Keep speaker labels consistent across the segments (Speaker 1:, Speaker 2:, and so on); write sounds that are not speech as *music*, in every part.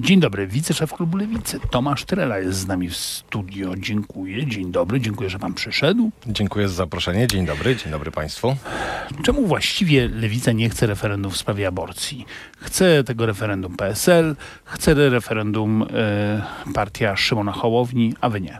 Speaker 1: Dzień dobry, wiceszef klubu Lewicy Tomasz Trela jest z nami w studio. Dziękuję. Dzień dobry, dziękuję, że pan przyszedł.
Speaker 2: Dziękuję za zaproszenie. Dzień dobry, dzień dobry Państwu.
Speaker 1: Czemu właściwie Lewica nie chce referendum w sprawie aborcji? Chce tego referendum PSL, chce referendum e, partia Szymona Hołowni, a wy nie.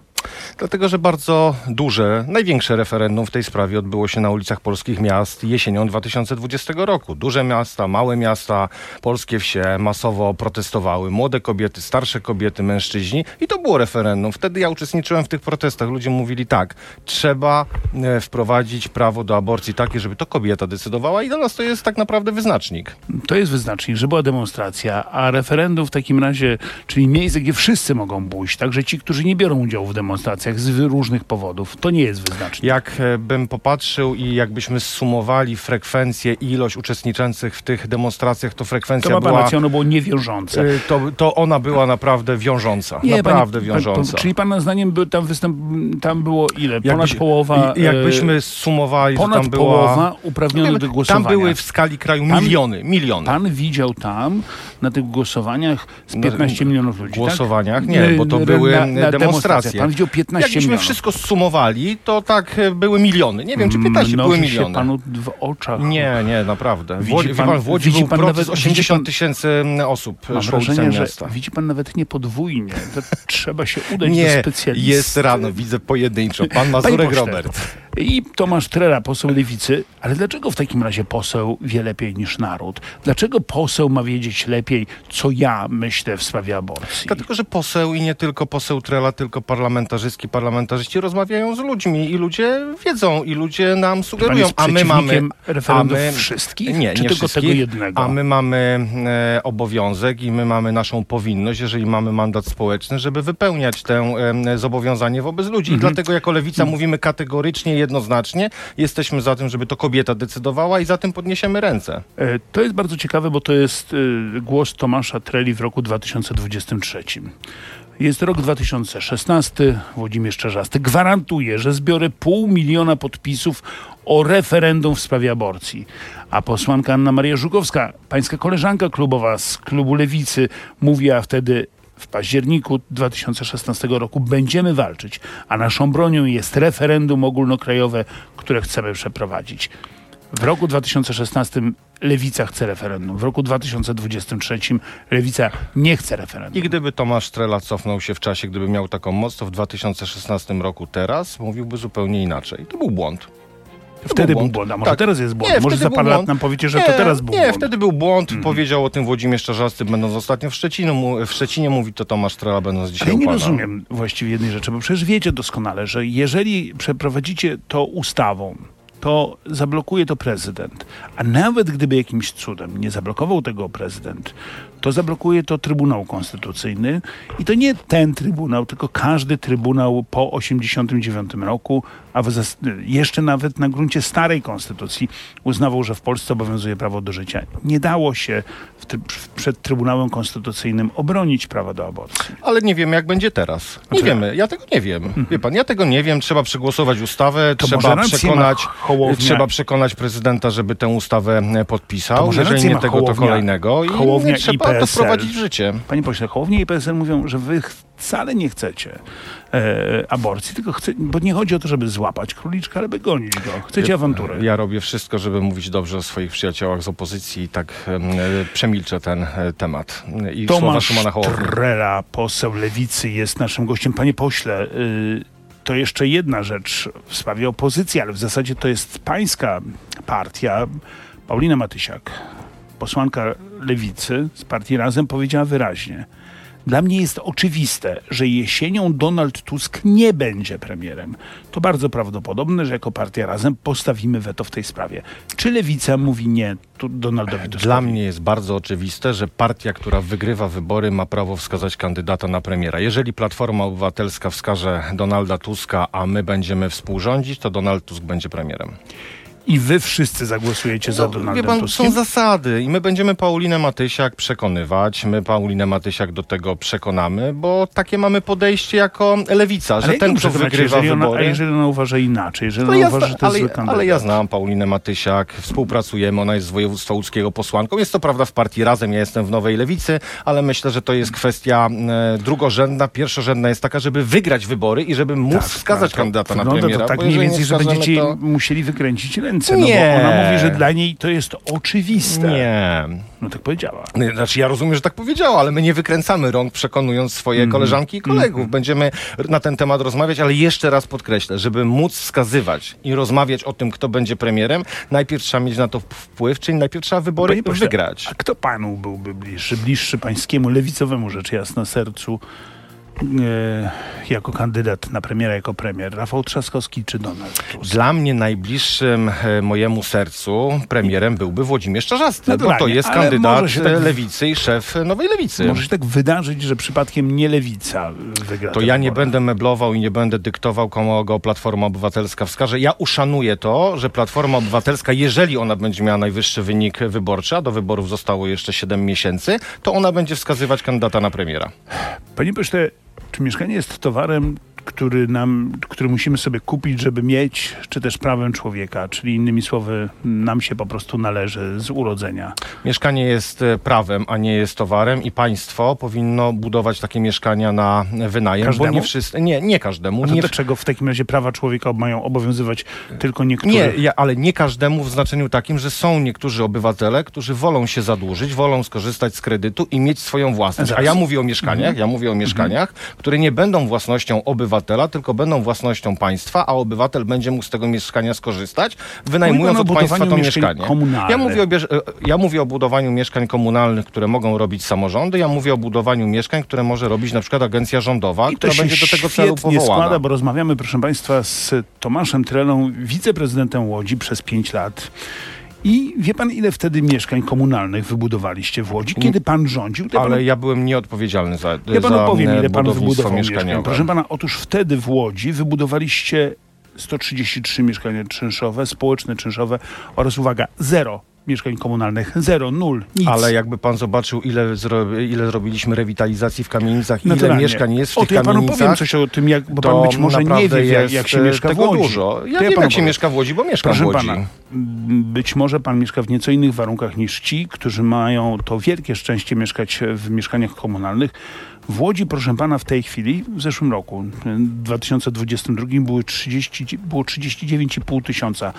Speaker 2: Dlatego, że bardzo duże, największe referendum w tej sprawie odbyło się na ulicach polskich miast jesienią 2020 roku. Duże miasta, małe miasta, polskie wsie masowo protestowały. Młode kobiety, starsze kobiety, mężczyźni i to było referendum. Wtedy ja uczestniczyłem w tych protestach. Ludzie mówili tak, trzeba e, wprowadzić prawo do aborcji takie, żeby to kobieta decydowała i dla nas to jest tak naprawdę wyznacznik.
Speaker 1: To jest wyznacznik, że była demonstracja, a referendum w takim razie, czyli miejsce, gdzie wszyscy mogą pójść, także ci, którzy nie biorą udziału w demonstracjach z różnych powodów, to nie jest wyznacznik.
Speaker 2: Jak e, popatrzył i jakbyśmy zsumowali frekwencję i ilość uczestniczących w tych demonstracjach, to frekwencja
Speaker 1: To ma
Speaker 2: była...
Speaker 1: rację, ono było niewiążące.
Speaker 2: To, to ona była naprawdę wiążąca.
Speaker 1: Nie,
Speaker 2: naprawdę
Speaker 1: pani-
Speaker 2: wiążąca.
Speaker 1: pan- czyli pana zdaniem by, tam, występ, tam było ile? Ponad
Speaker 2: Jakbyś-
Speaker 1: połowa.
Speaker 2: Jakbyśmy
Speaker 1: e,
Speaker 2: sumowali, to
Speaker 1: ponad
Speaker 2: tam była...
Speaker 1: połowa uprawnionych do
Speaker 2: tam
Speaker 1: głosowania.
Speaker 2: były w skali kraju
Speaker 1: Pan-
Speaker 2: miliony, miliony.
Speaker 1: Pan widział tam na tych głosowaniach z
Speaker 2: Na-
Speaker 1: 15 milionów ludzi.
Speaker 2: głosowaniach?
Speaker 1: tak?
Speaker 2: Nie, bo to były
Speaker 1: na- na
Speaker 2: demonstracje.
Speaker 1: Widział 15
Speaker 2: Jakbyśmy
Speaker 1: milionów.
Speaker 2: wszystko zsumowali, to tak e, były miliony. Nie wiem, czy 15
Speaker 1: Mnoży
Speaker 2: były
Speaker 1: się
Speaker 2: miliony.
Speaker 1: panu w oczach.
Speaker 2: Nie, nie, naprawdę. W
Speaker 1: Widzi pan-
Speaker 2: pan, w Łodzi
Speaker 1: widzi
Speaker 2: był
Speaker 1: pan nawet- widzi
Speaker 2: 80
Speaker 1: pan-
Speaker 2: tysięcy osób
Speaker 1: Mam wrażenie, że
Speaker 2: miasta.
Speaker 1: widzi pan nawet nie podwójnie. To *laughs* trzeba się udać do
Speaker 2: Nie,
Speaker 1: specjalisty.
Speaker 2: jest rano, widzę pojedynczo. Pan Mazurek Robert.
Speaker 1: I Tomasz Trela, poseł Lewicy. Ale dlaczego w takim razie poseł wie lepiej niż naród? Dlaczego poseł ma wiedzieć lepiej, co ja myślę w sprawie aborcji?
Speaker 2: Dlatego, że poseł i nie tylko poseł Trela, tylko parlamentarzystki, parlamentarzyści rozmawiają z ludźmi i ludzie wiedzą i ludzie nam sugerują, a my mamy
Speaker 1: referendów
Speaker 2: a my-
Speaker 1: wszystkich?
Speaker 2: Nie,
Speaker 1: czy
Speaker 2: nie
Speaker 1: tylko tego jednego?
Speaker 2: A my mamy e, obowiązek i my mamy naszą powinność, jeżeli mamy mandat społeczny, żeby wypełniać tę e, zobowiązanie wobec ludzi.
Speaker 1: Mhm.
Speaker 2: I dlatego jako lewica mówimy kategorycznie, jednoznacznie, jesteśmy za tym, żeby to kobieta decydowała i za tym podniesiemy ręce.
Speaker 1: E, To jest bardzo ciekawe, bo to jest e, głos Tomasza Treli w roku 2023. Jest rok 2016, Włodzimierz Czarzasty gwarantuje, że zbiorę pół miliona podpisów o referendum w sprawie aborcji. A posłanka Anna Maria Żukowska, pańska koleżanka klubowa z klubu Lewicy, mówiła wtedy w październiku 2016 roku będziemy walczyć, a naszą bronią jest referendum ogólnokrajowe, które chcemy przeprowadzić. W roku 2016 Lewica chce referendum. W roku 2023 Lewica nie chce referendum.
Speaker 2: I gdyby Tomasz Trela cofnął się w czasie, gdyby miał taką moc, to w 2016 roku teraz mówiłby zupełnie inaczej. To był błąd.
Speaker 1: Wtedy był
Speaker 2: błąd.
Speaker 1: błąd, a może
Speaker 2: Tak.
Speaker 1: teraz jest błąd.
Speaker 2: Nie,
Speaker 1: może za
Speaker 2: był
Speaker 1: parę lat nam powiecie, że
Speaker 2: nie,
Speaker 1: to teraz był
Speaker 2: Nie,
Speaker 1: błąd.
Speaker 2: wtedy był błąd.
Speaker 1: Mhm.
Speaker 2: Powiedział o tym Włodzimierz Czarzasty, będąc ostatnio w Szczecinu. W Szczecinie mówi to Tomasz Trela, będąc dzisiaj
Speaker 1: Ale nie
Speaker 2: pana.
Speaker 1: rozumiem właściwie jednej rzeczy, bo przecież wiecie doskonale, że jeżeli przeprowadzicie to ustawą, to zablokuje to prezydent. A nawet gdyby jakimś cudem nie zablokował tego prezydent, to zablokuje to Trybunał Konstytucyjny i to nie ten Trybunał, tylko każdy Trybunał po 1989 roku, a jeszcze nawet na gruncie starej Konstytucji uznawał, że w Polsce obowiązuje prawo do życia. Nie dało się przed Trybunałem Konstytucyjnym obronić prawa do aborcji.
Speaker 2: Ale nie wiemy, jak będzie teraz. Nie
Speaker 1: Znaczy-
Speaker 2: wiemy. Ja tego nie wiem. Wie pan, ja tego nie wiem. Trzeba przegłosować ustawę,
Speaker 1: To
Speaker 2: trzeba przekonać, trzeba przekonać prezydenta, żeby tę ustawę e,
Speaker 1: To
Speaker 2: podpisał.
Speaker 1: może
Speaker 2: Jeżeli nie tego, to
Speaker 1: Hołownia-
Speaker 2: kolejnego. I
Speaker 1: i
Speaker 2: trzeba to
Speaker 1: PSL.
Speaker 2: wprowadzić w życie.
Speaker 1: Panie pośle, Hołownia i PSL mówią, że wy wcale nie chcecie e, aborcji, tylko chce, bo nie chodzi o to, żeby złapać króliczka, ale by gonić go. Chcecie awantury.
Speaker 2: Ja robię wszystko, żeby mówić dobrze o swoich przyjaciołach z opozycji i tak e, przemilczę ten e, temat. I
Speaker 1: Tomasz. Trela, poseł Lewicy, jest naszym gościem. Panie pośle, y, to jeszcze jedna rzecz w sprawie opozycji, ale w zasadzie to jest pańska partia. Paulina Matysiak, posłanka Lewicy z partii Razem, powiedziała wyraźnie. Dla mnie jest oczywiste, że jesienią Donald Tusk nie będzie premierem. To bardzo prawdopodobne, że jako partia Razem postawimy weto w tej sprawie. Czy Lewica mówi nie Donaldowi Tuskowi?
Speaker 2: Dla mnie jest bardzo oczywiste, że partia, która wygrywa wybory, ma prawo wskazać kandydata na premiera. Jeżeli Platforma Obywatelska wskaże Donalda Tuska, a my będziemy współrządzić, to Donald Tusk będzie premierem.
Speaker 1: I wy wszyscy zagłosujecie za
Speaker 2: No,
Speaker 1: Donaldem
Speaker 2: pan,
Speaker 1: Tuskiem?
Speaker 2: są zasady i my będziemy Paulinę Matysiak przekonywać, my Paulinę Matysiak do tego przekonamy, bo takie mamy podejście jako lewica, że
Speaker 1: Ale
Speaker 2: ten, kto wygrywa
Speaker 1: jeżeli ona, a
Speaker 2: wybory...
Speaker 1: jeżeli ona uważa inaczej, jeżeli
Speaker 2: Ale
Speaker 1: ona
Speaker 2: ja,
Speaker 1: uważa,
Speaker 2: zna,
Speaker 1: że to jest
Speaker 2: ale,
Speaker 1: zły kandydat.
Speaker 2: ale ja znam Paulinę Matysiak, współpracujemy, ona jest z województwa łódzkiego posłanką. Jest to prawda w partii Razem, ja jestem w Nowej Lewicy, ale myślę, że to jest kwestia e, drugorzędna. Pierwszorzędna jest taka, żeby wygrać wybory i żeby móc
Speaker 1: Tak,
Speaker 2: wskazać
Speaker 1: to
Speaker 2: kandydata na premiera.
Speaker 1: to tak mniej więcej, że będziecie
Speaker 2: to...
Speaker 1: musieli wykręcić ręce, no
Speaker 2: Nie.
Speaker 1: bo ona mówi, że dla niej to jest oczywiste.
Speaker 2: Nie.
Speaker 1: No tak powiedziała.
Speaker 2: Znaczy ja rozumiem, że tak powiedziała, ale my nie wykręcamy rąk przekonując swoje
Speaker 1: Mhm.
Speaker 2: koleżanki i kolegów. Będziemy na ten temat rozmawiać, ale jeszcze raz podkreślę, żeby móc wskazywać i rozmawiać o tym, kto będzie premierem, najpierw trzeba mieć na to wpływ, czyli najpierw trzeba wybory
Speaker 1: Panie pośle,
Speaker 2: wygrać.
Speaker 1: A kto panu byłby bliższy? Bliższy pańskiemu lewicowemu rzecz jasna sercu jako kandydat na premiera, jako premier? Rafał Trzaskowski czy Donald Tusk?
Speaker 2: Dla mnie najbliższym e, mojemu sercu premierem byłby Włodzimierz Czarzasty,
Speaker 1: No
Speaker 2: bo to
Speaker 1: dobra,
Speaker 2: jest kandydat
Speaker 1: tak-
Speaker 2: e, lewicy i szef e, Nowej Lewicy.
Speaker 1: Może się tak wydarzyć, że przypadkiem nie lewica wygra
Speaker 2: To ja nie będę meblował i nie będę dyktował, kogo Platforma Obywatelska wskaże. Ja uszanuję to, że Platforma Obywatelska, jeżeli ona będzie miała najwyższy wynik wyborczy, a do wyborów zostało jeszcze 7 miesięcy, to ona będzie wskazywać kandydata na premiera.
Speaker 1: Panie pośle, czy mieszkanie jest towarem, który, nam, który musimy sobie kupić, żeby mieć, czy też prawem człowieka? Czyli innymi słowy, nam się po prostu należy z urodzenia.
Speaker 2: Mieszkanie jest e, prawem, a nie jest towarem i państwo powinno budować takie mieszkania na wynajem,
Speaker 1: Każdemu?
Speaker 2: bo nie wszyscy, nie, nie każdemu.
Speaker 1: A to
Speaker 2: Nie,
Speaker 1: dlaczego w takim razie prawa człowieka mają obowiązywać tylko niektórych?
Speaker 2: Nie, ale nie każdemu w znaczeniu takim, że są niektórzy obywatele, którzy wolą się zadłużyć, wolą skorzystać z kredytu i mieć swoją własność. A ja mówię o mieszkaniach, ja mówię o mieszkaniach, które nie będą własnością obywatela, tylko będą własnością państwa, a obywatel będzie mógł z tego mieszkania skorzystać, wynajmując
Speaker 1: Mówi pan o
Speaker 2: od państwa to mieszkanie. Ja mówię, o e, ja mówię o budowaniu mieszkań komunalnych, które mogą robić samorządy, ja mówię o budowaniu mieszkań, które może robić na przykład agencja rządowa,
Speaker 1: I
Speaker 2: która będzie do tego celu powołana.
Speaker 1: składa, bo rozmawiamy, proszę Państwa, z Tomaszem Trelą, wiceprezydentem Łodzi przez 5 lat. I wie pan, ile wtedy mieszkań komunalnych wybudowaliście w Łodzi? Kiedy pan rządził?
Speaker 2: Ale ja byłem nieodpowiedzialny za,
Speaker 1: ja panu
Speaker 2: za
Speaker 1: powiem,
Speaker 2: e,
Speaker 1: ile pan wybudował mieszkań. Proszę pana, otóż wtedy w Łodzi wybudowaliście 133 mieszkania czynszowe, społeczne czynszowe oraz, uwaga, zero mieszkań komunalnych. Zero, nul, nic.
Speaker 2: Ale jakby pan zobaczył, ile, zro, ile zrobiliśmy rewitalizacji w kamienicach, ile mieszkań jest w
Speaker 1: o,
Speaker 2: tych
Speaker 1: to ja panu
Speaker 2: kamienicach,
Speaker 1: powiem coś o tym, jak, bo pan być może nie wie, jak,
Speaker 2: jest
Speaker 1: jak się mieszka w Łodzi.
Speaker 2: dużo. Ja
Speaker 1: To
Speaker 2: wiem,
Speaker 1: panu
Speaker 2: jak się
Speaker 1: powiem.
Speaker 2: mieszka w Łodzi, bo mieszkam
Speaker 1: Proszę
Speaker 2: w Łodzi.
Speaker 1: pana, być może pan mieszka w nieco innych warunkach niż ci, którzy mają to wielkie szczęście mieszkać w mieszkaniach komunalnych. W Łodzi, proszę pana, w tej chwili, w zeszłym roku, w 2022 były 30, było 39,5 tysiąca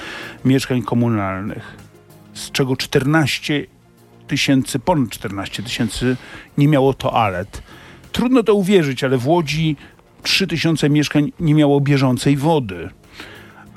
Speaker 1: mieszkań komunalnych, z czego 14 tysięcy, ponad 14 tysięcy nie miało toalet. Trudno to uwierzyć, ale w Łodzi 3 tysiące mieszkań nie miało bieżącej wody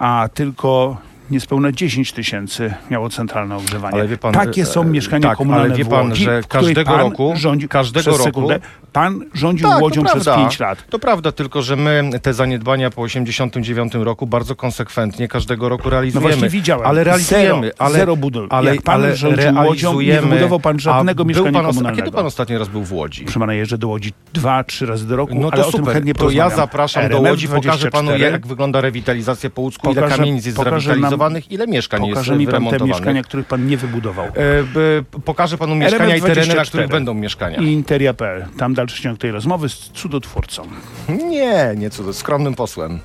Speaker 1: a tylko niespełna 10 tysięcy miało centralne ogrzewanie.
Speaker 2: Ale wie pan,
Speaker 1: Takie
Speaker 2: e,
Speaker 1: są mieszkania
Speaker 2: tak,
Speaker 1: komunalne
Speaker 2: ale wie
Speaker 1: w
Speaker 2: pan,
Speaker 1: Łodzi,
Speaker 2: że każdego
Speaker 1: pan
Speaker 2: roku-
Speaker 1: rządził,
Speaker 2: każdego roku-
Speaker 1: sekundę, pan rządził
Speaker 2: Tak,
Speaker 1: Łodzią przez
Speaker 2: prawda.
Speaker 1: 5 lat.
Speaker 2: To prawda, tylko że my te zaniedbania po 89 roku bardzo konsekwentnie każdego roku
Speaker 1: No
Speaker 2: realizujemy.
Speaker 1: właśnie widziałem.
Speaker 2: Ale realizujemy.
Speaker 1: Zero,
Speaker 2: ale,
Speaker 1: zero budow.
Speaker 2: Ale,
Speaker 1: Jak pan
Speaker 2: ale
Speaker 1: rządził Łodzią, nie wybudował pan żadnego mieszkania
Speaker 2: pan os- A
Speaker 1: komunalnego.
Speaker 2: kiedy pan ostatni raz był w Łodzi?
Speaker 1: Proszę pana, jeżdżę do Łodzi dwa, trzy razy do roku,
Speaker 2: No to
Speaker 1: ale o tym
Speaker 2: super.
Speaker 1: chętnie
Speaker 2: to ja zapraszam do
Speaker 1: RMF
Speaker 2: Łodzi, pokażę panu
Speaker 1: 24.
Speaker 2: jak wygląda rewitalizacja po łódzku, ile kamienic jest
Speaker 1: nam-
Speaker 2: ile mieszkań jest
Speaker 1: Pokaże mi pan te mieszkania, których pan nie wybudował.
Speaker 2: E, pokażę panu mieszkania i tereny, na
Speaker 1: 24.
Speaker 2: których będą mieszkania.
Speaker 1: I Interia.pl. Tam dalszy ciąg tej rozmowy z cudotwórcą.
Speaker 2: Nie, nie cudownym, skromnym posłem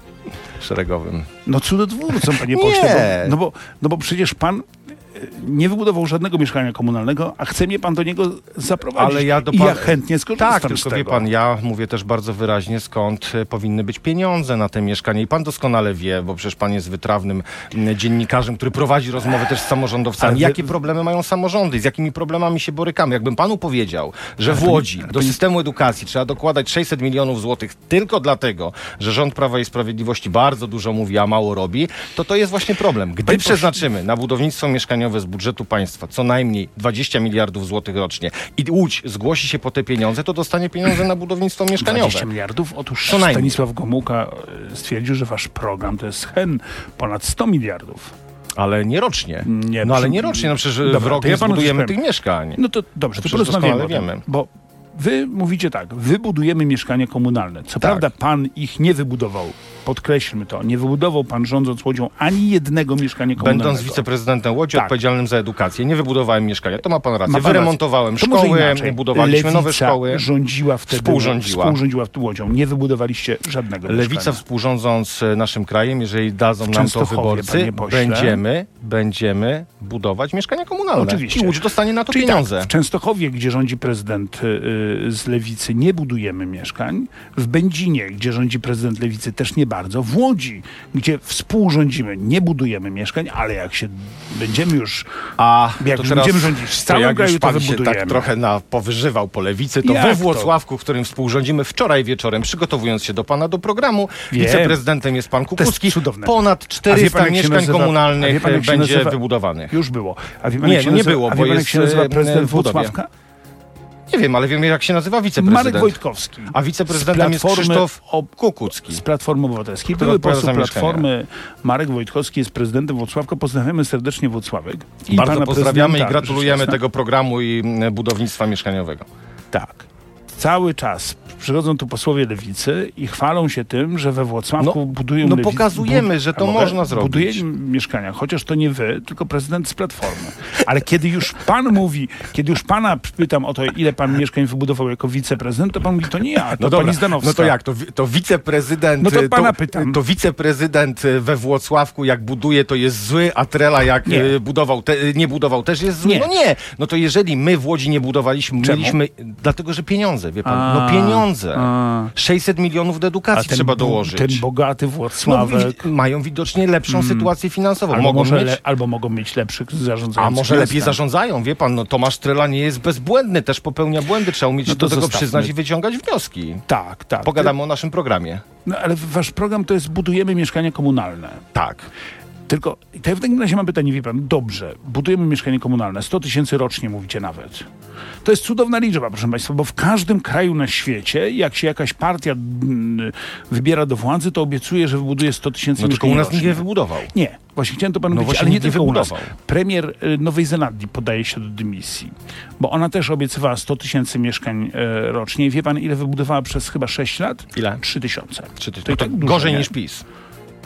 Speaker 2: szeregowym.
Speaker 1: No cudotwórcą, panie *laughs*
Speaker 2: Nie.
Speaker 1: pośle. Bo, no, bo, no bo przecież pan nie wybudował żadnego mieszkania komunalnego, a chce mnie pan do niego zaprowadzić.
Speaker 2: Ale ja do pan-
Speaker 1: ja chętnie skorzystam
Speaker 2: Tak,
Speaker 1: z
Speaker 2: tylko
Speaker 1: tego.
Speaker 2: wie pan, ja mówię też bardzo wyraźnie, skąd e, powinny być pieniądze na te mieszkania. I pan doskonale wie, bo przecież pan jest wytrawnym dziennikarzem, który prowadzi rozmowy też z samorządowcami.
Speaker 1: Ale
Speaker 2: Jakie problemy mają samorządy? Z jakimi problemami się borykamy? Jakbym panu powiedział, że w Łodzi do systemu edukacji trzeba dokładać 600 milionów złotych tylko dlatego, że rząd Prawa i Sprawiedliwości bardzo dużo mówi, a mało robi, to to jest właśnie problem. Gdy przeznaczymy na budownictwo mieszkaniowe z budżetu państwa co najmniej 20 miliardów złotych rocznie i Łódź zgłosi się po te pieniądze, to dostanie pieniądze na budownictwo mieszkaniowe.
Speaker 1: 20 miliardów? Otóż
Speaker 2: Co najmniej.
Speaker 1: Stanisław Gomułka e, stwierdził, że wasz program to jest hen ponad 100 miliardów.
Speaker 2: Ale nie rocznie.
Speaker 1: Nie,
Speaker 2: no ale nie rocznie, no przecież
Speaker 1: Dobra,
Speaker 2: w rok
Speaker 1: to ja
Speaker 2: zbudujemy tych mieszkań.
Speaker 1: No to dobrze, to
Speaker 2: przecież
Speaker 1: porozmawiamy
Speaker 2: wiemy.
Speaker 1: Bo wy mówicie tak, wybudujemy mieszkania komunalne. Co prawda pan ich nie wybudował podkreślmy to, nie wybudował pan rządząc Łodzią ani jednego mieszkania komunalnego.
Speaker 2: Będąc wiceprezydentem Łodzi
Speaker 1: Tak.
Speaker 2: odpowiedzialnym za edukację, nie wybudowałem mieszkania. To ma pan rację.
Speaker 1: Ma pan
Speaker 2: Wyremontowałem
Speaker 1: rację.
Speaker 2: Szkoły, budowaliśmy
Speaker 1: Lewica
Speaker 2: nowe szkoły.
Speaker 1: rządziła wtedy,
Speaker 2: Współrządziła.
Speaker 1: współrządziła w Łodzią. Nie wybudowaliście żadnego
Speaker 2: Lewica
Speaker 1: mieszkania.
Speaker 2: współrządząc e, naszym krajem, jeżeli dadzą nam to wyborcy, będziemy, będziemy budować mieszkania komunalne.
Speaker 1: Oczywiście.
Speaker 2: I Łódź dostanie na to
Speaker 1: Czyli
Speaker 2: pieniądze.
Speaker 1: Tak, w Częstochowie, gdzie rządzi prezydent y, y, z Lewicy, nie budujemy mieszkań. W Będzinie, gdzie rządzi prezydent Lewicy, też nie bardzo. W Łodzi, gdzie współrządzimy, nie budujemy mieszkań, ale jak się będziemy już
Speaker 2: A
Speaker 1: Jak już
Speaker 2: teraz,
Speaker 1: będziemy rządzić w
Speaker 2: to
Speaker 1: całym kraju, to
Speaker 2: pan się
Speaker 1: wybudujemy.
Speaker 2: tak trochę na, powyżywał po lewicy, to
Speaker 1: Jak
Speaker 2: we
Speaker 1: to?
Speaker 2: Włocławku, w którym współrządzimy wczoraj wieczorem, przygotowując się do pana do programu,
Speaker 1: Wiem.
Speaker 2: wiceprezydentem jest pan
Speaker 1: cudowne.
Speaker 2: Ponad
Speaker 1: A wie
Speaker 2: 400
Speaker 1: pan,
Speaker 2: mieszkań
Speaker 1: nazywa-
Speaker 2: komunalnych
Speaker 1: pan,
Speaker 2: będzie
Speaker 1: nazywa-
Speaker 2: wybudowanych.
Speaker 1: już było. A wie pan,
Speaker 2: Nie, no nie było, bo
Speaker 1: jak
Speaker 2: jest,
Speaker 1: się nazywa
Speaker 2: e,
Speaker 1: prezydent. Włocławka?
Speaker 2: Nie wiem, ale wiem jak się nazywa wiceprezydent.
Speaker 1: Marek Wojtkowski.
Speaker 2: A wiceprezydentem jest Krzysztof
Speaker 1: ob-
Speaker 2: Kukucki.
Speaker 1: Z Platformy Obywatelskiej. Były poseł. Platformy Marek Wojtkowski jest prezydentem Włocławka. Pozdrawiamy serdecznie Włocławek. I
Speaker 2: Bardzo pozdrawiamy i gratulujemy tego programu i mm, budownictwa mieszkaniowego.
Speaker 1: Tak. Cały czas przychodzą tu posłowie lewicy i chwalą się tym, że we Włocławku
Speaker 2: No,
Speaker 1: budują
Speaker 2: no
Speaker 1: lewicy-
Speaker 2: pokazujemy, że to można zrobić.
Speaker 1: Buduje mieszkania, chociaż to nie wy, tylko prezydent z Platformy. Ale kiedy już pan mówi, kiedy już pana pytam o to, ile pan mieszkań wybudował jako wiceprezydent, to pan mówi, to nie ja, to pani Zdanowska.
Speaker 2: no to jak, to, to wiceprezydent,
Speaker 1: No to
Speaker 2: y,
Speaker 1: pana
Speaker 2: to,
Speaker 1: pytam.
Speaker 2: to wiceprezydent y, we Włocławku jak buduje, to jest zły, a Trela jak
Speaker 1: Nie.
Speaker 2: y, budował, te, nie budował, też jest zły?
Speaker 1: Nie.
Speaker 2: No nie, no to jeżeli my w Łodzi nie budowaliśmy,
Speaker 1: Czemu?
Speaker 2: mieliśmy, dlatego że pieniądze, wie pan,
Speaker 1: A,
Speaker 2: no pieniądze.
Speaker 1: A.
Speaker 2: 600 milionów do
Speaker 1: A
Speaker 2: edukacji
Speaker 1: ten,
Speaker 2: trzeba dołożyć.
Speaker 1: ten bogaty
Speaker 2: no,
Speaker 1: Włocławek.
Speaker 2: wi- mają widocznie lepszą sytuację finansową.
Speaker 1: albo,
Speaker 2: Mogą mieć...
Speaker 1: le, albo mogą mieć lepszych zarządzających
Speaker 2: A może lepiej
Speaker 1: miastem.
Speaker 2: zarządzają, wie pan, no Tomasz Trela nie jest bezbłędny, też popełnia błędy, trzeba umieć
Speaker 1: No
Speaker 2: do tego
Speaker 1: zostawmy.
Speaker 2: przyznać i wyciągać wnioski.
Speaker 1: Tak, tak.
Speaker 2: Pogadamy o naszym programie.
Speaker 1: No ale wasz program to jest budujemy mieszkania komunalne.
Speaker 2: Tak.
Speaker 1: Tylko to ja w takim razie mam pytanie, wie pan, dobrze, budujemy mieszkanie komunalne, 100 tysięcy rocznie mówicie nawet. To jest cudowna liczba, proszę państwa, bo w każdym kraju na świecie, jak się jakaś partia mm, wybiera do władzy, to obiecuje, że wybuduje 100 tysięcy
Speaker 2: No tylko
Speaker 1: mieszkań
Speaker 2: u nas nikt nie wybudował.
Speaker 1: Nie, właśnie chciałem to panu
Speaker 2: No
Speaker 1: powiedzieć, ale nie tylko u nas.
Speaker 2: wybudował.
Speaker 1: Premier y, Nowej Zelandii podaje się do dymisji, bo ona też obiecywała 100 tysięcy mieszkań e, rocznie. Wie pan, ile wybudowała przez chyba 6 lat?
Speaker 2: Ile?
Speaker 1: 3 tysiące.
Speaker 2: Czy ty,
Speaker 1: To i
Speaker 2: to
Speaker 1: tak
Speaker 2: gorzej niż PiS.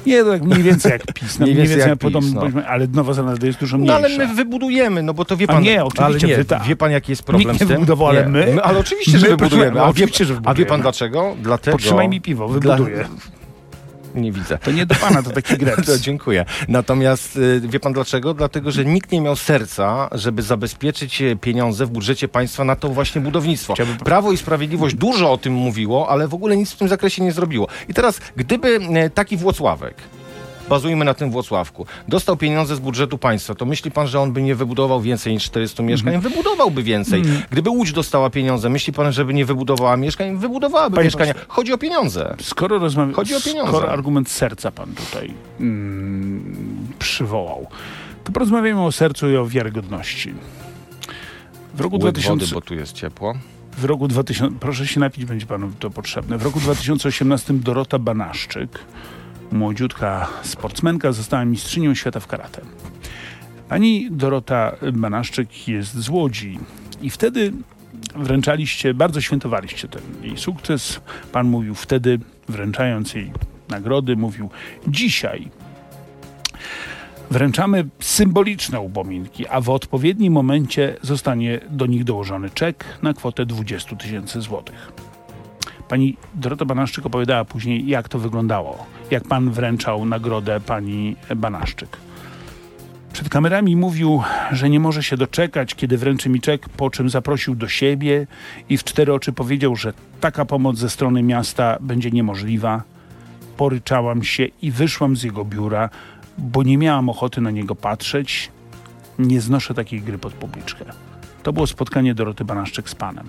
Speaker 1: Nie, to tak mniej więcej jak PiS. No,
Speaker 2: Mniej
Speaker 1: mniej
Speaker 2: więcej
Speaker 1: więcej
Speaker 2: jak
Speaker 1: podobno,
Speaker 2: PiS, no.
Speaker 1: powiedzmy, ale Nowa Zelandia jest dużo
Speaker 2: No
Speaker 1: mniejsza.
Speaker 2: ale my wybudujemy, no bo to wie
Speaker 1: A
Speaker 2: pan.
Speaker 1: nie, oczywiście,
Speaker 2: ale nie,
Speaker 1: tak.
Speaker 2: wie pan jaki jest problem
Speaker 1: Nikt nie
Speaker 2: z tym?
Speaker 1: wybudował, ale my?
Speaker 2: Ale oczywiście, że
Speaker 1: My, proszę
Speaker 2: wybudujemy. A wie,
Speaker 1: oczywiście, że
Speaker 2: a wie pan dlaczego? Dlatego.
Speaker 1: Potrzymaj mi piwo,
Speaker 2: Dla-
Speaker 1: wybuduję.
Speaker 2: Nie widzę.
Speaker 1: To nie do pana, to taki *laughs*
Speaker 2: To
Speaker 1: greps.
Speaker 2: dziękuję. Natomiast y, wie pan dlaczego? Dlatego, że nikt nie miał serca, żeby zabezpieczyć e, pieniądze w budżecie państwa na to właśnie budownictwo. Prawo i Sprawiedliwość dużo o tym mówiło, ale w ogóle nic w tym zakresie nie zrobiło. I teraz, gdyby e, taki Włocławek, bazujmy na tym Włocławku, dostał pieniądze z budżetu państwa, to myśli pan, że on by nie wybudował więcej niż 400 mieszkań?
Speaker 1: Mhm.
Speaker 2: Wybudowałby więcej. Gdyby Łódź dostała pieniądze, myśli pan, żeby nie wybudowała mieszkań? Wybudowałaby
Speaker 1: Panie
Speaker 2: mieszkania. Chodzi o pieniądze.
Speaker 1: Skoro rozmawiamy,
Speaker 2: Chodzi o pieniądze.
Speaker 1: skoro argument serca pan tutaj mm, przywołał, to porozmawiamy o sercu i o wiarygodności. W roku,
Speaker 2: Łyk
Speaker 1: 2000,
Speaker 2: wody, bo tu jest ciepło.
Speaker 1: w roku 2000, proszę się napić, będzie panu to potrzebne. W roku 2018 Dorota Banaszczyk, młodziutka sportsmenka, została mistrzynią świata w karate. Pani Dorota Banaszczyk jest z Łodzi i wtedy wręczaliście, bardzo świętowaliście ten jej sukces. Pan mówił wtedy, wręczając jej nagrody, mówił dzisiaj wręczamy symboliczne upominki, a w odpowiednim momencie zostanie do nich dołożony czek na kwotę 20 tysięcy złotych. Pani Dorota Banaszczyk opowiadała później, jak to wyglądało, jak pan wręczał nagrodę pani Banaszczyk. Przed kamerami mówił, że nie może się doczekać, kiedy wręczy mi czek, po czym zaprosił do siebie i w cztery oczy powiedział, że taka pomoc ze strony miasta będzie niemożliwa. Poryczałam się i wyszłam z jego biura, bo nie miałam ochoty na niego patrzeć. Nie znoszę takiej gry pod publiczkę. To było spotkanie Doroty Banaszczyk z panem.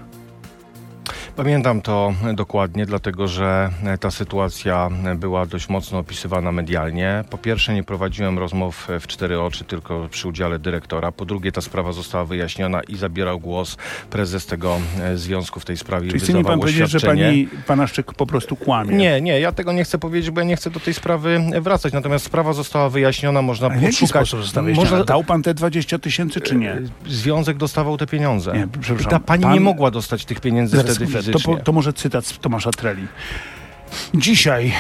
Speaker 2: Pamiętam to dokładnie, dlatego że e, ta sytuacja była dość mocno opisywana medialnie. Po pierwsze, nie prowadziłem rozmów w cztery oczy, tylko przy udziale dyrektora. Po drugie, ta sprawa została wyjaśniona i zabierał głos prezes tego e, związku w tej sprawie.
Speaker 1: Czyli chce mi pan powiedzieć, że pani Banaszczyk po prostu kłamie?
Speaker 2: Nie, nie, ja tego nie chcę powiedzieć, bo ja nie chcę do tej sprawy wracać. Natomiast sprawa została wyjaśniona, można
Speaker 1: A
Speaker 2: poszukać. Można,
Speaker 1: Dał pan te 20 tysięcy, czy nie?
Speaker 2: Związek dostawał te pieniądze.
Speaker 1: Nie, przepraszam.
Speaker 2: Ta pani
Speaker 1: Pan-
Speaker 2: nie mogła dostać tych pieniędzy
Speaker 1: Zaraz,
Speaker 2: wtedy
Speaker 1: to, po, to może cytat z Tomasza Treli. Dzisiaj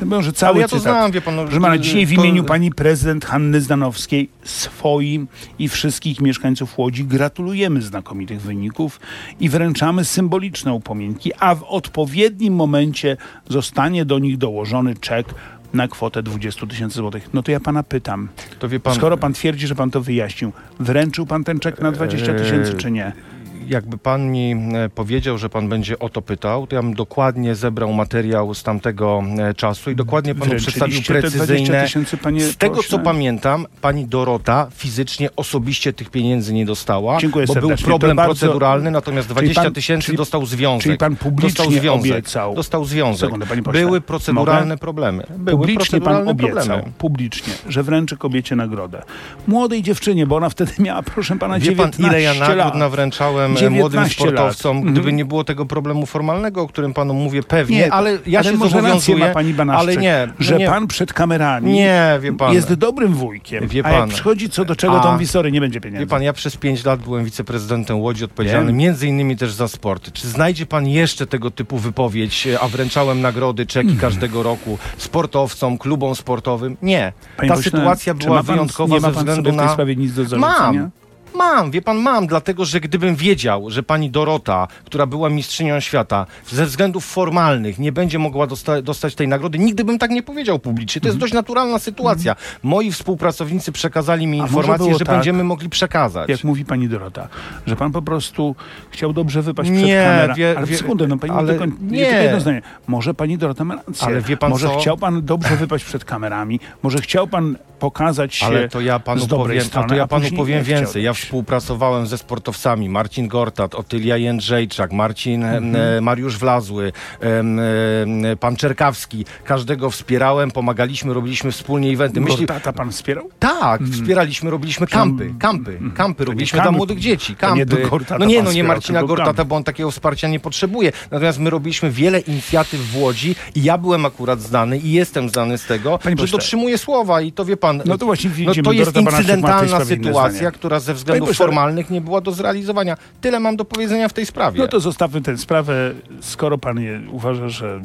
Speaker 1: To może cały
Speaker 2: Ale ja to
Speaker 1: cytat.
Speaker 2: znam, wie pan, no,
Speaker 1: że ma na
Speaker 2: to-
Speaker 1: dzisiaj w
Speaker 2: to-
Speaker 1: imieniu pani prezydent Hanny Zdanowskiej swoim i wszystkich mieszkańców Łodzi gratulujemy znakomitych wyników i wręczamy symboliczne upominki, a w odpowiednim momencie zostanie do nich dołożony czek na kwotę 20 tysięcy złotych. No to ja pana pytam,
Speaker 2: To pan,
Speaker 1: skoro pan twierdzi, że pan to wyjaśnił, wręczył pan ten czek na 20 tysięcy czy nie?
Speaker 2: Jakby pan mi e, powiedział, że pan będzie o to pytał, to ja bym dokładnie zebrał materiał z tamtego e, czasu i dokładnie panu przedstawił
Speaker 1: Wręczyliście te 20
Speaker 2: precyzyjne...
Speaker 1: tysięcy,
Speaker 2: Z tego,
Speaker 1: pośle?
Speaker 2: co pamiętam, pani Dorota fizycznie, osobiście tych pieniędzy nie dostała,
Speaker 1: Dziękuję
Speaker 2: bo był
Speaker 1: serdecznie.
Speaker 2: problem
Speaker 1: To bardzo-
Speaker 2: proceduralny, natomiast
Speaker 1: Czyli
Speaker 2: 20
Speaker 1: pan-
Speaker 2: tysięcy
Speaker 1: czyli-
Speaker 2: dostał związek.
Speaker 1: czyli pan publicznie
Speaker 2: dostał związek.
Speaker 1: obiecał-
Speaker 2: Dostał związek.
Speaker 1: Sekundę.
Speaker 2: Były proceduralne
Speaker 1: Mogę?
Speaker 2: problemy. Były
Speaker 1: publicznie pan
Speaker 2: proceduralne
Speaker 1: obiecał,
Speaker 2: problemy.
Speaker 1: publicznie, że wręczy kobiecie nagrodę. Młodej dziewczynie, bo ona wtedy miała, proszę pana,
Speaker 2: Wie
Speaker 1: 19
Speaker 2: pan, ile ja nagród
Speaker 1: lat.
Speaker 2: nawręczałem
Speaker 1: 19
Speaker 2: młodym
Speaker 1: lat.
Speaker 2: sportowcom,
Speaker 1: Mhm.
Speaker 2: gdyby nie było tego problemu formalnego, o którym panu mówię, pewnie,
Speaker 1: Nie,
Speaker 2: ale ja
Speaker 1: ale
Speaker 2: się zobowiązuję,
Speaker 1: ma pani Banaszczyk,
Speaker 2: ale nie,
Speaker 1: że
Speaker 2: nie,
Speaker 1: pan przed kamerami
Speaker 2: Nie, wie pan.
Speaker 1: jest dobrym wujkiem,
Speaker 2: Wie
Speaker 1: a jak
Speaker 2: pan.
Speaker 1: przychodzi co do czego,
Speaker 2: A-
Speaker 1: to mówi, sorry, nie będzie pieniędzy.
Speaker 2: Wie pan, ja przez pięć lat byłem wiceprezydentem Łodzi, odpowiedzialny
Speaker 1: Wiem.
Speaker 2: między innymi też za sport. Czy znajdzie pan jeszcze tego typu wypowiedź, e, a wręczałem nagrody, czeki
Speaker 1: Hmm.
Speaker 2: każdego roku sportowcom, klubom sportowym? Nie. Ta
Speaker 1: pośle,
Speaker 2: sytuacja była
Speaker 1: ma pan,
Speaker 2: wyjątkowa
Speaker 1: nie ma
Speaker 2: ze
Speaker 1: pan
Speaker 2: względu
Speaker 1: sobie w tej
Speaker 2: na...
Speaker 1: sprawie nic do zarzucenia?
Speaker 2: Mam. Mam, wie pan, mam, dlatego że gdybym wiedział, że pani Dorota, która była mistrzynią świata, ze względów formalnych nie będzie mogła dosta dostać tej nagrody, nigdy bym tak nie powiedział publicznie. To jest dość naturalna sytuacja. Moi współpracownicy przekazali mi
Speaker 1: A może
Speaker 2: informację,
Speaker 1: było
Speaker 2: że
Speaker 1: tak,
Speaker 2: będziemy mogli przekazać.
Speaker 1: Jak mówi pani Dorota, że pan po prostu chciał dobrze wypaść przed
Speaker 2: Nie,
Speaker 1: kamerą.
Speaker 2: wie-
Speaker 1: ale
Speaker 2: wie-
Speaker 1: sekundę, no pani
Speaker 2: ale nie.
Speaker 1: tylko jedno zdanie. Może pani Dorota ma rację.
Speaker 2: Ale wie pan
Speaker 1: Może
Speaker 2: co?
Speaker 1: chciał pan dobrze wypaść przed kamerami, może chciał pan pokazać się
Speaker 2: Ale to ja panu
Speaker 1: z dobrej
Speaker 2: powiem,
Speaker 1: strony,
Speaker 2: to ja
Speaker 1: a
Speaker 2: panu
Speaker 1: później
Speaker 2: powiem
Speaker 1: nie chciał
Speaker 2: więcej. Ja. Współpracowałem ze sportowcami Marcin Gortat, Otylia Jędrzejczak, Marcin
Speaker 1: Mhm.
Speaker 2: e, Mariusz Wlazły, e, pan Czerkawski. Każdego wspierałem, pomagaliśmy, robiliśmy wspólnie eventy. Myśli,
Speaker 1: Gortata pan wspierał?
Speaker 2: tak, wspieraliśmy, robiliśmy kampy, kampy, kampy robiliśmy dla młodych dzieci,
Speaker 1: nie
Speaker 2: kampy.
Speaker 1: do Gortata
Speaker 2: No nie, no nie Marcina Gortata, bo on takiego wsparcia nie potrzebuje. Natomiast my robiliśmy wiele inicjatyw w Łodzi i ja byłem akurat znany i jestem znany z tego,
Speaker 1: Panie
Speaker 2: że dotrzymuję słowa i to wie pan,
Speaker 1: No to właśnie
Speaker 2: no to jest incydentalna sytuacja, która ze względów
Speaker 1: pośle,
Speaker 2: formalnych nie była do zrealizowania. Tyle mam do powiedzenia w tej sprawie.
Speaker 1: No to zostawmy tę sprawę, skoro pan je uważa, że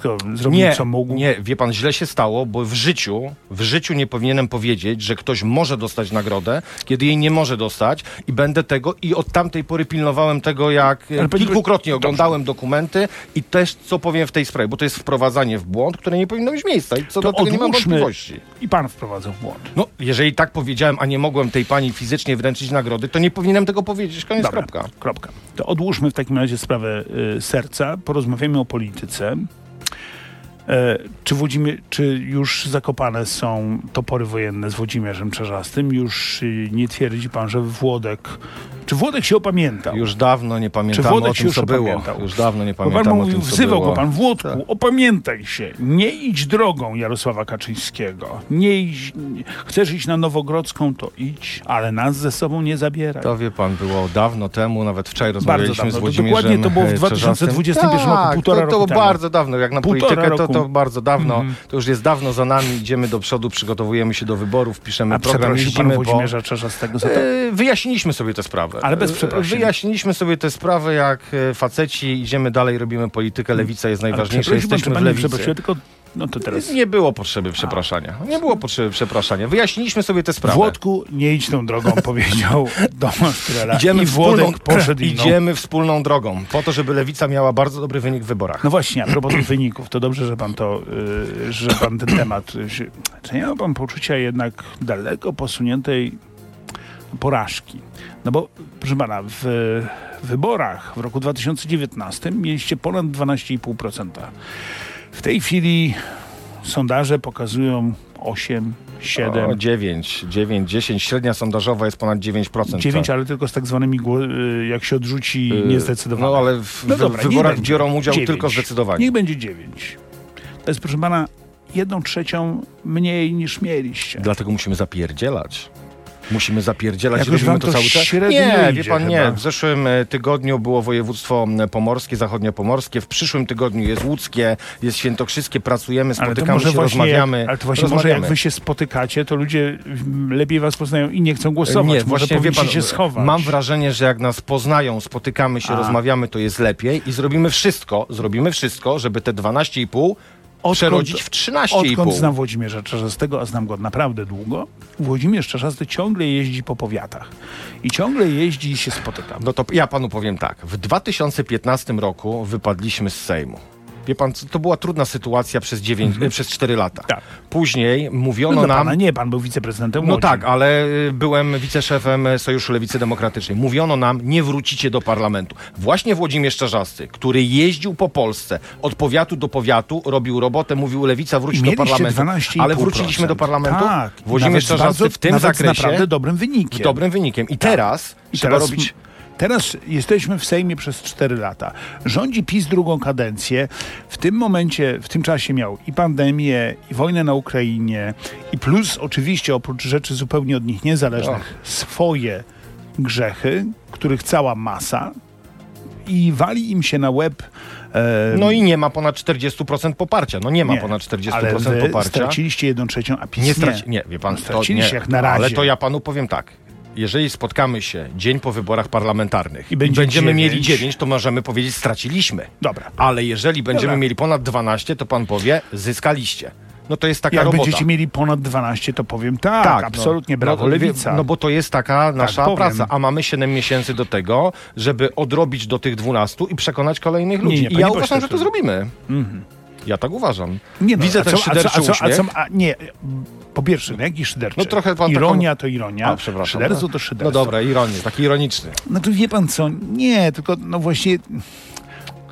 Speaker 1: wszystko zrobił,
Speaker 2: nie,
Speaker 1: co mógł.
Speaker 2: nie, wie pan, źle się stało, bo w życiu, w życiu nie powinienem powiedzieć, że ktoś może dostać nagrodę, kiedy jej nie może dostać i będę tego i od tamtej pory pilnowałem tego, jak
Speaker 1: Ale
Speaker 2: kilkukrotnie
Speaker 1: Dobrze.
Speaker 2: oglądałem dokumenty i też co powiem w tej sprawie, bo to jest wprowadzanie w błąd, które nie powinno mieć miejsca i co
Speaker 1: To
Speaker 2: do tego nie mam wątpliwości.
Speaker 1: I pan wprowadzał w błąd.
Speaker 2: No, jeżeli tak powiedziałem, a nie mogłem tej pani fizycznie wręczyć nagrody, to nie powinienem tego powiedzieć. Koniec,
Speaker 1: Dobra,
Speaker 2: kropka.
Speaker 1: kropka. To odłóżmy w takim razie sprawę y, serca, porozmawiamy o polityce. E, czy, Włodzimie, czy już zakopane są topory wojenne z Włodzimierzem Czarzastym? Już y, nie twierdzi pan, że Włodek... Czy Włodek się opamiętał?
Speaker 2: Już dawno nie pamiętamy
Speaker 1: Włodek
Speaker 2: o
Speaker 1: się
Speaker 2: tym,
Speaker 1: już
Speaker 2: co było.
Speaker 1: opamiętał?
Speaker 2: Już dawno nie
Speaker 1: Bo pan
Speaker 2: pamiętam o
Speaker 1: mówił,
Speaker 2: tym, co
Speaker 1: wzywał
Speaker 2: było.
Speaker 1: go pan, Włodku,
Speaker 2: Tak.
Speaker 1: opamiętaj się, nie idź drogą Jarosława Kaczyńskiego. Nie idź, chcesz iść na Nowogrodzką, to idź, ale nas ze sobą nie zabieraj.
Speaker 2: To wie pan, było dawno temu, nawet wczoraj rozmawialiśmy
Speaker 1: dawno.
Speaker 2: z
Speaker 1: To
Speaker 2: Włodzimierzem
Speaker 1: dokładnie to było w
Speaker 2: e, Czarzastym.
Speaker 1: 2021 roku,
Speaker 2: tak,
Speaker 1: półtora
Speaker 2: to, to
Speaker 1: roku
Speaker 2: było
Speaker 1: temu.
Speaker 2: bardzo dawno, jak na
Speaker 1: Półtora
Speaker 2: politykę, to,
Speaker 1: roku.
Speaker 2: To bardzo dawno.
Speaker 1: Mhm.
Speaker 2: To już jest dawno za nami, idziemy do przodu, przygotowujemy się do wyborów, piszemy
Speaker 1: A
Speaker 2: program, po...
Speaker 1: Włodzimierza Czarzastego za to?
Speaker 2: E, Wyjaśniliśmy sobie tę sprawę.
Speaker 1: Ale bez
Speaker 2: E,
Speaker 1: przeprosin.
Speaker 2: Wyjaśniliśmy sobie tę sprawę, jak e, faceci, idziemy dalej, robimy politykę, lewica jest najważniejsza, jesteśmy w lewicy.
Speaker 1: tylko no to teraz...
Speaker 2: Nie było potrzeby przepraszania. Nie było potrzeby przepraszania. Wyjaśniliśmy sobie tę sprawę.
Speaker 1: Włodku, nie idź tą drogą, powiedział *laughs* Tomasz Trela.
Speaker 2: Idziemy,
Speaker 1: I
Speaker 2: wspólną,
Speaker 1: Włodek poszedł inną.
Speaker 2: idziemy wspólną drogą, po to, żeby lewica miała bardzo dobry wynik w wyborach.
Speaker 1: No właśnie, a propos tych wyników, to dobrze, że pan to, y, że pan ten *clears throat* temat, y, się- czy nie ma pan poczucia jednak daleko posuniętej porażki? No bo, proszę pana, w wyborach w roku 2019 mieliście ponad 12,5%. W tej chwili sondaże pokazują 8, 7,
Speaker 2: O, 9, 9, 10. Średnia sondażowa jest ponad 9%.
Speaker 1: 9,
Speaker 2: co?
Speaker 1: ale tylko z tak zwanymi, y, jak się odrzuci,
Speaker 2: Yy,
Speaker 1: niezdecydowane.
Speaker 2: No ale w,
Speaker 1: No
Speaker 2: w
Speaker 1: dobra, niech
Speaker 2: wyborach
Speaker 1: będzie.
Speaker 2: biorą udział
Speaker 1: Dziewięć.
Speaker 2: tylko zdecydowani.
Speaker 1: Niech będzie 9. To jest, proszę pana, jedną trzecią mniej niż mieliście.
Speaker 2: Dlatego musimy zapierdzielać. Musimy zapierdzielać
Speaker 1: Jakoś
Speaker 2: robimy to
Speaker 1: to
Speaker 2: cały czas. Nie, wie pan,
Speaker 1: chyba.
Speaker 2: nie. W zeszłym e, tygodniu było województwo pomorskie, zachodniopomorskie. W przyszłym tygodniu jest łódzkie, jest świętokrzyskie. Pracujemy, spotykamy się,
Speaker 1: właśnie,
Speaker 2: rozmawiamy.
Speaker 1: jak, ale to właśnie może jak
Speaker 2: rozmawiamy.
Speaker 1: wy się spotykacie, to ludzie lepiej was poznają i nie chcą głosować.
Speaker 2: Nie,
Speaker 1: może
Speaker 2: właśnie pan,
Speaker 1: się schować.
Speaker 2: mam wrażenie, że jak nas poznają, spotykamy się,
Speaker 1: A.
Speaker 2: rozmawiamy, to jest lepiej i zrobimy wszystko, zrobimy wszystko, żeby te 12,5 przerodzić w 13,5.
Speaker 1: Odkąd znam Włodzimierza Czarzastego, a znam go naprawdę długo, Włodzimierz Czarzasty ciągle jeździ po powiatach. I ciągle jeździ i się spotyka.
Speaker 2: No to ja panu powiem tak. W 2015 roku wypadliśmy z Sejmu. Wie pan, to była trudna sytuacja przez, 9, e, przez 4 lata.
Speaker 1: Tak.
Speaker 2: Później mówiono
Speaker 1: No,
Speaker 2: nam...
Speaker 1: pana nie, pan był wiceprezydentem
Speaker 2: No tak, ale y, byłem wiceszefem Sojuszu Lewicy Demokratycznej. Mówiono nam, nie wrócicie do parlamentu. Właśnie Włodzimierz Czarzasty, który jeździł po Polsce od powiatu do powiatu, robił robotę, mówił Lewica wróć
Speaker 1: I
Speaker 2: do parlamentu.
Speaker 1: 12,5%.
Speaker 2: Ale wróciliśmy do parlamentu.
Speaker 1: Tak.
Speaker 2: Włodzimierz Czarzasty
Speaker 1: bardzo-
Speaker 2: w tym zakresie
Speaker 1: naprawdę dobrym wynikiem.
Speaker 2: dobrym wynikiem. I teraz
Speaker 1: I
Speaker 2: trzeba
Speaker 1: teraz,
Speaker 2: robić...
Speaker 1: Teraz jesteśmy w Sejmie przez 4 lata. Rządzi PiS drugą kadencję. W tym momencie, w tym czasie miał i pandemię, i wojnę na Ukrainie, i plus oczywiście oprócz rzeczy zupełnie od nich niezależnych, swoje grzechy, których cała masa i wali im się na łeb e,
Speaker 2: No i nie ma ponad 40% poparcia. No nie ma
Speaker 1: nie,
Speaker 2: ponad 40%
Speaker 1: ale wy
Speaker 2: poparcia.
Speaker 1: straciliście jedną trzecią, a PiS
Speaker 2: Nie
Speaker 1: nie.
Speaker 2: straci... Nie, wie pan, to
Speaker 1: Straciliście
Speaker 2: nie.
Speaker 1: jak na razie.
Speaker 2: Ale to ja panu powiem tak. Jeżeli spotkamy się dzień po wyborach parlamentarnych
Speaker 1: I
Speaker 2: i,
Speaker 1: będzie
Speaker 2: będziemy
Speaker 1: dziewięć.
Speaker 2: mieli 9, to możemy powiedzieć straciliśmy.
Speaker 1: Dobra.
Speaker 2: Ale jeżeli będziemy
Speaker 1: Dobra.
Speaker 2: mieli ponad 12, to pan powie zyskaliście. No to jest taka
Speaker 1: Jak
Speaker 2: robota.
Speaker 1: będziecie mieli ponad 12, to powiem tak,
Speaker 2: Tak, no.
Speaker 1: absolutnie, brawo,
Speaker 2: no,
Speaker 1: lewica.
Speaker 2: No bo to jest taka nasza
Speaker 1: powiem.
Speaker 2: praca, a mamy 7 miesięcy do tego, żeby odrobić do tych 12 i przekonać kolejnych ludzi.
Speaker 1: nie,
Speaker 2: I
Speaker 1: panie
Speaker 2: ja uważam, że to
Speaker 1: to-
Speaker 2: zrobimy. Ja tak uważam.
Speaker 1: Nie no,
Speaker 2: Widzę ten
Speaker 1: co, a co,
Speaker 2: szyderczy
Speaker 1: a co, a co, a nie, po pierwsze, no jaki szyderczy?
Speaker 2: No trochę pan
Speaker 1: Ironia to ironia,
Speaker 2: A, przepraszam.
Speaker 1: szyderstwo
Speaker 2: No.
Speaker 1: to szyderstwo.
Speaker 2: No dobra, ironię, taki ironiczny.
Speaker 1: No to wie pan co, nie, tylko no właśnie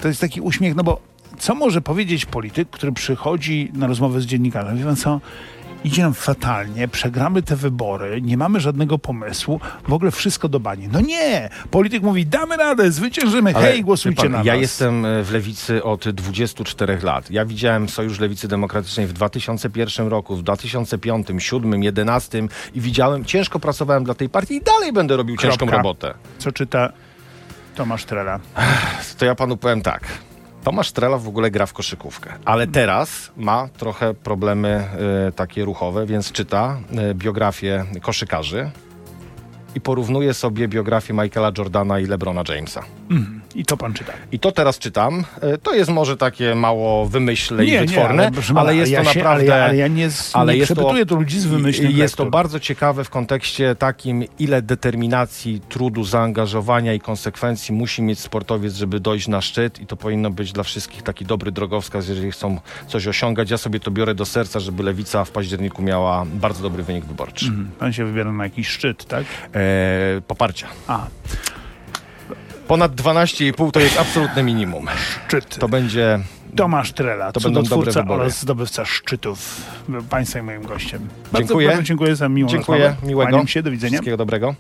Speaker 1: to jest taki uśmiech, no bo co może powiedzieć polityk, który przychodzi na rozmowę z dziennikarzem? Wie pan co, idzie nam fatalnie, przegramy te wybory, nie mamy żadnego pomysłu, w ogóle wszystko do bani. No nie! Polityk mówi, damy radę, zwyciężymy,
Speaker 2: Ale,
Speaker 1: hej, głosujcie
Speaker 2: pan,
Speaker 1: na
Speaker 2: Ja
Speaker 1: nas.
Speaker 2: jestem e, w lewicy od 24 lat. Ja widziałem Sojusz Lewicy Demokratycznej w 2001 roku, w 2005, 2007, 2011 i widziałem, ciężko pracowałem dla tej partii i dalej będę robił ciężką
Speaker 1: Kropka.
Speaker 2: robotę.
Speaker 1: Co czyta Tomasz Trela?
Speaker 2: To ja panu powiem tak. Tomasz Trela w ogóle gra w koszykówkę, ale teraz ma trochę problemy e, takie ruchowe, więc czyta e, biografię koszykarzy i porównuje sobie biografię Michaela Jordana i LeBrona Jamesa.
Speaker 1: I to pan czyta.
Speaker 2: I to teraz czytam. E, To jest może takie mało wymyślne i wytworne,
Speaker 1: ale,
Speaker 2: ale,
Speaker 1: pana,
Speaker 2: jest
Speaker 1: ja
Speaker 2: to
Speaker 1: się,
Speaker 2: naprawdę...
Speaker 1: Ale ja, ale ja nie,
Speaker 2: ale
Speaker 1: nie
Speaker 2: jest to-
Speaker 1: przepytuję tu ludzi z wymyślnych
Speaker 2: Jest to bardzo ciekawe w kontekście takim, ile determinacji, trudu, zaangażowania i konsekwencji musi mieć sportowiec, żeby dojść na szczyt i to powinno być dla wszystkich taki dobry drogowskaz, jeżeli chcą coś osiągać. Ja sobie to biorę do serca, żeby Lewica w październiku miała bardzo dobry wynik wyborczy.
Speaker 1: Mhm. Pan się wybiera na jakiś szczyt, tak?
Speaker 2: E, poparcia.
Speaker 1: A,
Speaker 2: Ponad 12,5 to jest absolutne minimum.
Speaker 1: szczyt.
Speaker 2: To będzie
Speaker 1: Tomasz Trela,
Speaker 2: To będą dobre wybory.
Speaker 1: oraz zdobywca szczytów. Państwa i moim gościem. Bardzo,
Speaker 2: Dziękuję.
Speaker 1: Bardzo dziękuję za miłą
Speaker 2: Dziękuję,
Speaker 1: rozmowę.
Speaker 2: miłego.
Speaker 1: Kłaniam się, do widzenia.
Speaker 2: Wszystkiego dobrego.